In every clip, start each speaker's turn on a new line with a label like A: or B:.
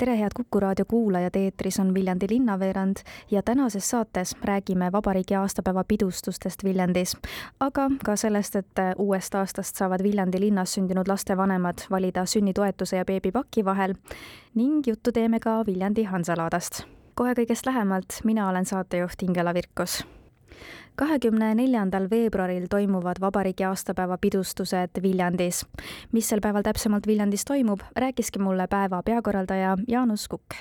A: tere, head Kuku raadio kuulajad, eetris on Viljandi linnaveerand ja tänases saates räägime vabariigi aastapäeva pidustustest Viljandis. aga ka sellest, et uuest aastast saavad Viljandi linnas sündinud lastevanemad valida sünnitoetuse ja beebipaki vahel ning juttu teeme ka Viljandi Hansalaadast. kohe kõigest lähemalt, mina olen saatejuht Ingela Virkus kahekümne neljandal veebruaril toimuvad vabariigi aastapäeva pidustused Viljandis. mis sel päeval täpsemalt Viljandis toimub, rääkiski mulle päeva peakorraldaja Jaanus Kukk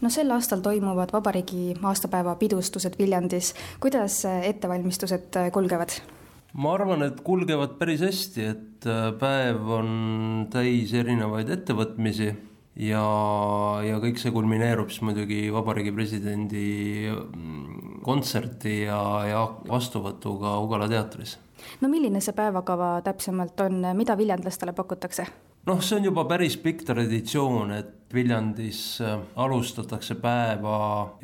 A: no sel aastal toimuvad vabariigi aastapäeva pidustused Viljandis. kuidas ettevalmistused kulgevad?
B: ma arvan, et kulgevad päris hästi, et päev on täis erinevaid ettevõtmisi ja, ja kõik see kulmineerub siis muidugi Vabariigi Presidendi mm, kontserti ja, ja vastuvõtuga Ugala teatris.
A: no milline see päevakava täpsemalt on, mida viljandlastele pakutakse?
B: noh, see on juba päris pikk traditsioon, et Viljandis äh, alustatakse päeva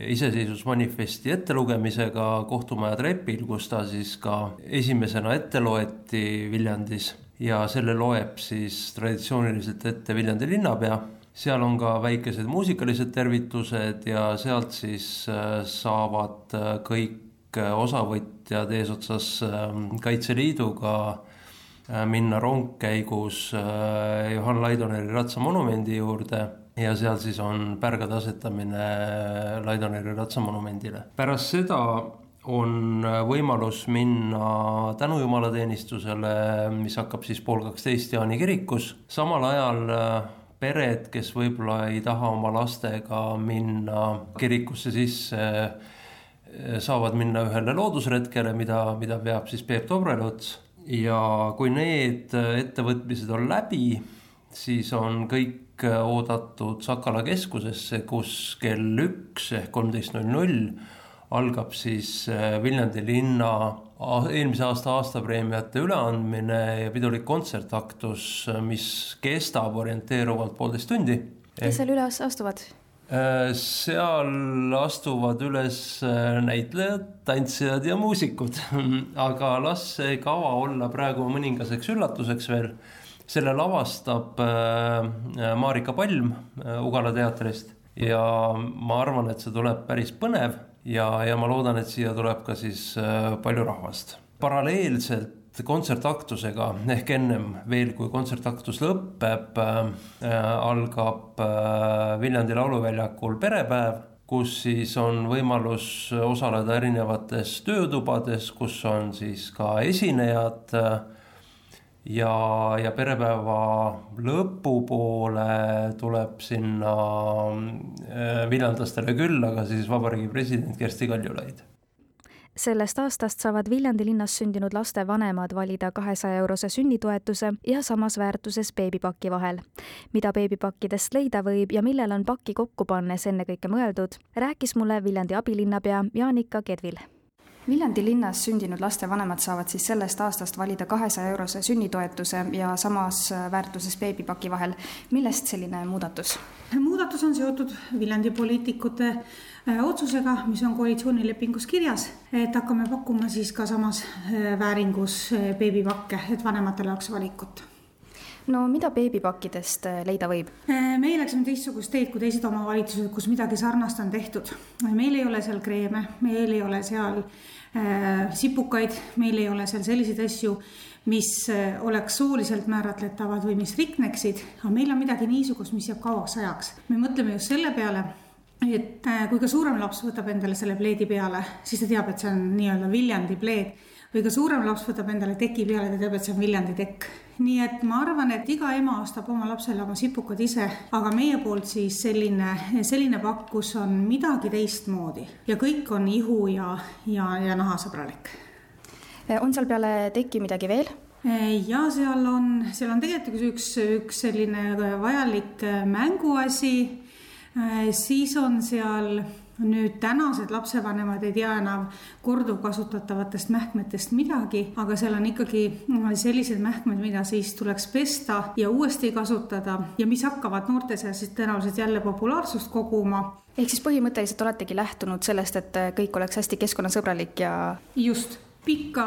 B: iseseisvusmanifesti ettelugemisega kohtumaja trepil, kus ta siis ka esimesena ette loeti Viljandis ja selle loeb siis traditsiooniliselt ette Viljandi linnapea seal on ka väikesed muusikalised tervitused ja sealt siis äh, saavad äh, kõik äh, osavõtjad eesotsas ähm, Kaitseliiduga minna rongkäigus Johan Laidoneri ratsamonumendi juurde ja seal siis on pärgade asetamine Laidoneri ratsamonumendile. pärast seda on võimalus minna tänujumalateenistusele, mis hakkab siis pool kaksteist Jaani kirikus, samal ajal pered, kes võib-olla ei taha oma lastega minna kirikusse sisse, saavad minna ühele loodusretkele, mida, mida veab siis Peep Tobreluts ja kui need ettevõtmised on läbi, siis on kõik oodatud Sakala keskusesse, kus kell üks ehk kolmteist null null algab siis Viljandi linna eelmise aasta aastapreemiate üleandmine ja pidulik kontsertaktus, mis kestab orienteeruvalt poolteist tundi.
A: kes seal üles astuvad?
B: Äh, seal astuvad üles äh, näitlejad, tantsijad ja muusikud, aga las see kava olla praegu mõningaseks üllatuseks veel. selle lavastab äh, Marika Palm Ugala teatrist ja ma arvan, et see tuleb päris põnev ja, ja ma loodan, et siia tuleb ka siis äh, palju rahvast. paralleelselt kontsertaktusega ehk ennem veel, kui kontsertaktus lõpeb äh,, algab äh, Viljandi lauluväljakul perepäev, kus siis on võimalus osaleda erinevates töötubades, kus on siis ka esinejad äh, ja, ja perepäeva lõpupoole tuleb sinna äh, viljandlastele külla ka siis vabariigi president Kersti Kaljulaid
A: sellest aastast saavad Viljandi linnas sündinud laste vanemad valida kahesaja eurose sünnitoetuse ja samas väärtuses beebipaki vahel. mida beebipakkidest leida võib ja millele on pakki kokku pannes ennekõike mõeldud, rääkis mulle Viljandi abilinnapea Jaanika Kedvil Viljandi linnas sündinud lastevanemad saavad siis sellest aastast valida kahesaja eurose sünnitoetuse ja samas väärtuses beebipaki vahel. millest selline muudatus?
C: muudatus on seotud Viljandi poliitikute äh, otsusega, mis on koalitsioonilepingus kirjas, et hakkame pakkuma siis ka samas äh, vääringus äh, beebipakke, et vanematel oleks valikut
A: no mida beebipakkidest leida võib?
C: meie läksime teistsugust teed kui teised omavalitsused, kus midagi sarnast on tehtud. meil ei ole seal kreeme, meil ei ole seal Äh, sipukaid, meil ei ole seal selliseid asju, mis äh, oleks sooliselt määratletavad või mis rikneksid, aga meil on midagi niisugust, mis jääb kauaks ajaks. me mõtleme just selle peale, et äh, kui ka suurem laps võtab endale selle pleedi peale, siis ta teab, et see on nii-öelda Viljandi pleed või ka suurem laps võtab endale teki peale, ta teab, et see on Viljandi tekk. nii et ma arvan, et iga ema ostab oma lapsele oma sipukad ise, aga meie poolt siis selline, selline pakk, kus on midagi teistmoodi ja kõik on ihu ja, ja, ja nahasõbralik.
A: on seal peale teki midagi veel?
C: ja seal on, seal on tegelikult üks, üks selline vajalik mänguasi. siis on seal nüüd tänased lapsevanemad ei tea enam korduvkasutatavatest mähkmetest midagi, aga seal on ikkagi sellised mähkmed, mida siis tuleks pesta ja uuesti kasutada ja mis hakkavad noorte seas siis tõenäoliselt jälle populaarsust koguma.
A: Ehk siis põhimõtteliselt oletegi lähtunud sellest, et kõik oleks hästi keskkonnasõbralik ja
C: just pikka,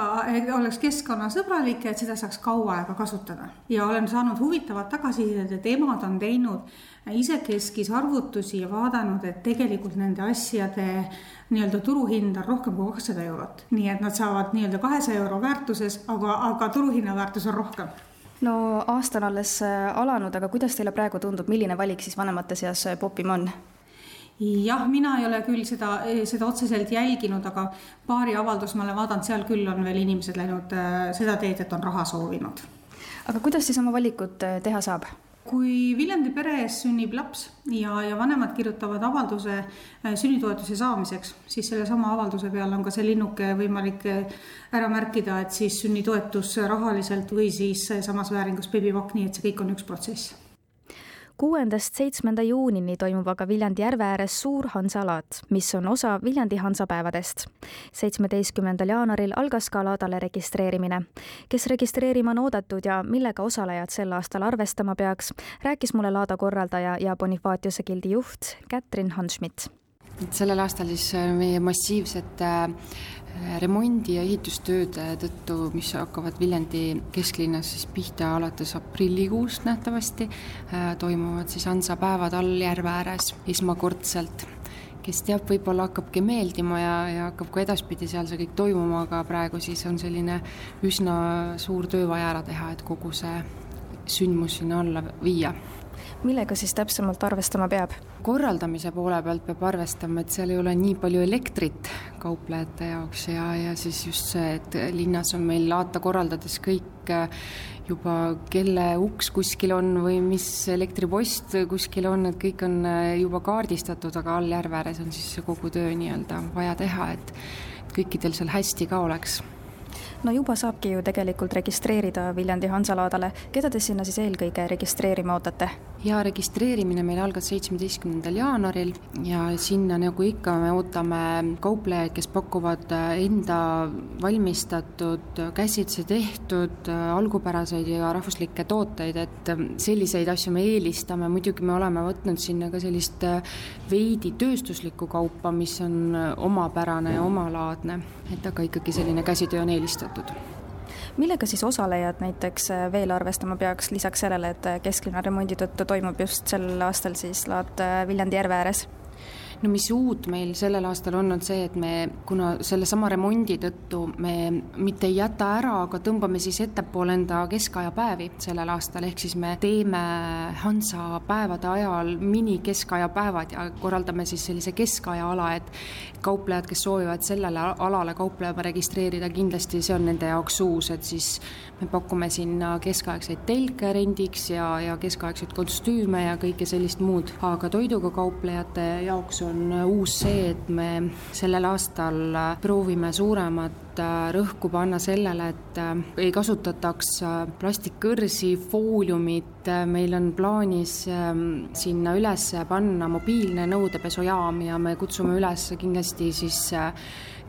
C: oleks keskkonnasõbralik et seda saaks kaua aega kasutada. ja olen saanud huvitavat tagasisidet, et emad on teinud isekeskis arvutusi ja vaadanud, et tegelikult nende asjade nii-öelda turuhind on rohkem kui kakssada eurot. nii et nad saavad nii-öelda kahesaja euro väärtuses, aga, aga turuhinna väärtus on rohkem
A: no aasta on alles alanud, aga kuidas teile praegu tundub, milline valik siis vanemate seas popim on?
C: Jah, mina ei ole küll seda, seda otseselt jälginud, aga paari avaldust ma olen vaadanud, seal küll on veel inimesed läinud äh, seda teed, et on raha soovinud.
A: aga kuidas siis oma valikut äh, teha saab?
C: kui Viljandi peres sünnib laps ja, ja vanemad kirjutavad avalduse sünnitoetuse saamiseks, siis sellesama avalduse peal on ka see linnuke võimalik ära märkida, et siis sünnitoetus rahaliselt või siis samas vääringus beebipakk, nii et see kõik on üks protsess
A: kuuendast seitsmenda juunini toimub aga Viljandi järve ääres suur hansalaat, mis on osa Viljandi hansapäevadest. seitsmeteistkümnendal jaanuaril algas ka laadale registreerimine. kes registreerima on oodatud ja millega osalejad sel aastal arvestama peaks, rääkis mulle laada korraldaja ja Bonifaatiuse gildi juht Kätrin Hanschmidt
D: sellel aastal siis meie massiivsete remondi- ja ehitustööde tõttu, mis hakkavad Viljandi kesklinnas siis pihta alates aprillikuust nähtavasti, äh, toimuvad siis hansapäevad all järve ääres esmakordselt. kes teab, võib-olla hakkabki meeldima ja, ja hakkab ka edaspidi seal see kõik toimuma, aga praegu siis on selline üsna suur töö vaja ära teha, et kogu see sündmus sinna alla viia
A: millega siis täpsemalt arvestama peab?
D: korraldamise poole pealt peab arvestama, et seal ei ole nii palju elektrit kauplejate jaoks ja, ja siis just see, et linnas on meil laata korraldades kõik äh, juba, kelle uks kuskil on või mis elektripost kuskil on, et kõik on äh, juba kaardistatud, aga all järve ääres on siis kogu töö nii-öelda vaja teha, et kõikidel seal hästi ka oleks
A: no juba saabki ju tegelikult registreerida Viljandi Hansalaadale, keda te sinna siis eelkõige registreerima ootate?
D: ja registreerimine meil algas seitsmeteistkümnendal jaanuaril ja sinna nagu ikka me ootame kauplejaid, kes pakuvad enda valmistatud, käsitsi tehtud, algupäraseid ja rahvuslikke tooteid, et selliseid asju me eelistame, muidugi me oleme võtnud sinna ka sellist veidi tööstuslikku kaupa, mis on omapärane ja omalaadne, et aga ikkagi selline käsitöö on eelistatud
A: millega siis osalejad näiteks äh, veel arvestama peaks, lisaks sellele, et äh, kesklinna remondi tõttu toimub just sel aastal siis laad äh, Viljandi järve ääres?
D: No mis uut meil sellel aastal on, on see, et me, kuna sellesama remondi tõttu me mitte ei jäta ära, aga tõmbame siis ettepoole enda keskaja päevi sellel aastal, ehk siis me teeme Hansa päevade ajal mini-keskaja päevad ja korraldame siis sellise keskaja ala, et kauplejad, kes soovivad sellele alale kauplema registreerida, kindlasti see on nende jaoks uus, et siis me pakume sinna keskaegseid telke rendiks ja, ja keskaegseid kostüüme ja kõike sellist muud, aga toiduga kauplejate jaoks on on uus see, et me sellel aastal proovime suuremat rõhku panna sellele, et ei kasutataks plastikkõrsi, fooliumit, meil on plaanis ähm, sinna üles panna mobiilne nõudepesujaam ja me kutsume üles kindlasti siis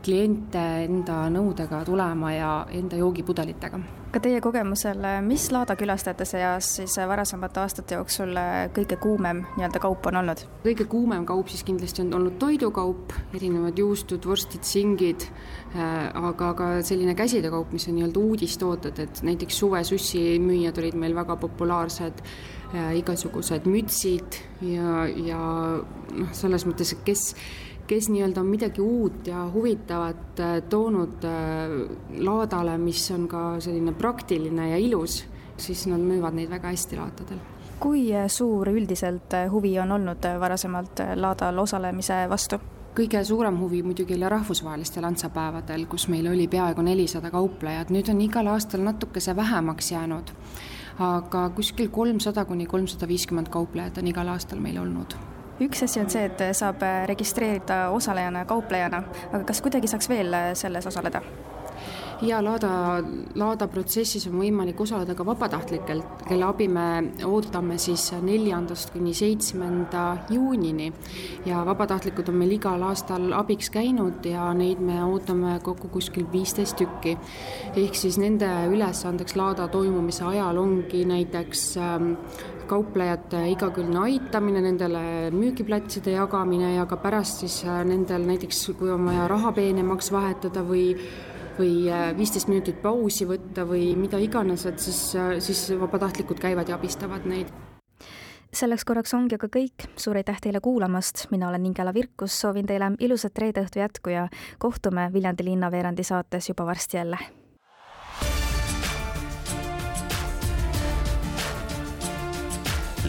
D: kliente enda nõudega tulema ja enda joogipudelitega.
A: ka teie kogemusel, mis Laada külastajate seas siis varasemate aastate jooksul kõige kuumem nii-öelda kaup on olnud?
D: kõige kuumem kaup siis kindlasti on olnud toidukaup, erinevad juustud, vorstid, singid, äh, aga ka selline käsitöökaup, mis on nii-öelda uudistooted, et näiteks suvesüssi müüjad olid meil väga populaarsed, äh, igasugused mütsid ja, ja noh, selles mõttes, kes kes nii-öelda on midagi uut ja huvitavat äh, toonud äh, laadale, mis on ka selline praktiline ja ilus, siis nad müüvad neid väga hästi laatadel.
A: kui äh, suur üldiselt huvi on olnud varasemalt laadal osalemise vastu?
D: kõige suurem huvi muidugi oli rahvusvahelistel antsapäevadel, kus meil oli peaaegu nelisada kauplejat, nüüd on igal aastal natukese vähemaks jäänud. aga kuskil kolmsada kuni kolmsada viiskümmend kauplejat on igal aastal meil olnud
A: üks asi on see, et saab registreerida osalejana, kauplejana, aga kas kuidagi saaks veel selles osaleda?
D: Ja Laada, Laada protsessis on võimalik osaleda ka vabatahtlikelt, kelle abi me ootame siis neljandast kuni seitsmenda juunini. ja vabatahtlikud on meil igal aastal abiks käinud ja neid me ootame kokku kuskil viisteist tükki. ehk siis nende ülesandeks Laada toimumise ajal ongi näiteks ähm, kauplejate igakülgne aitamine, nendele müügiplatside jagamine ja ka pärast siis äh, nendel näiteks, kui on vaja raha peenemaks vahetada või või äh, viisteist minutit pausi võtta või mida iganes, et siis, äh, siis vabatahtlikud käivad ja abistavad neid.
A: Selleks korraks ongi aga kõik, suur aitäh teile kuulamast, mina olen Ingela Virkus, soovin teile ilusat reede õhtu jätku ja kohtume Viljandi linnaveerandi saates juba varsti jälle.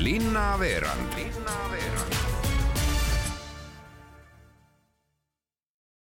E: linnaveerand Linna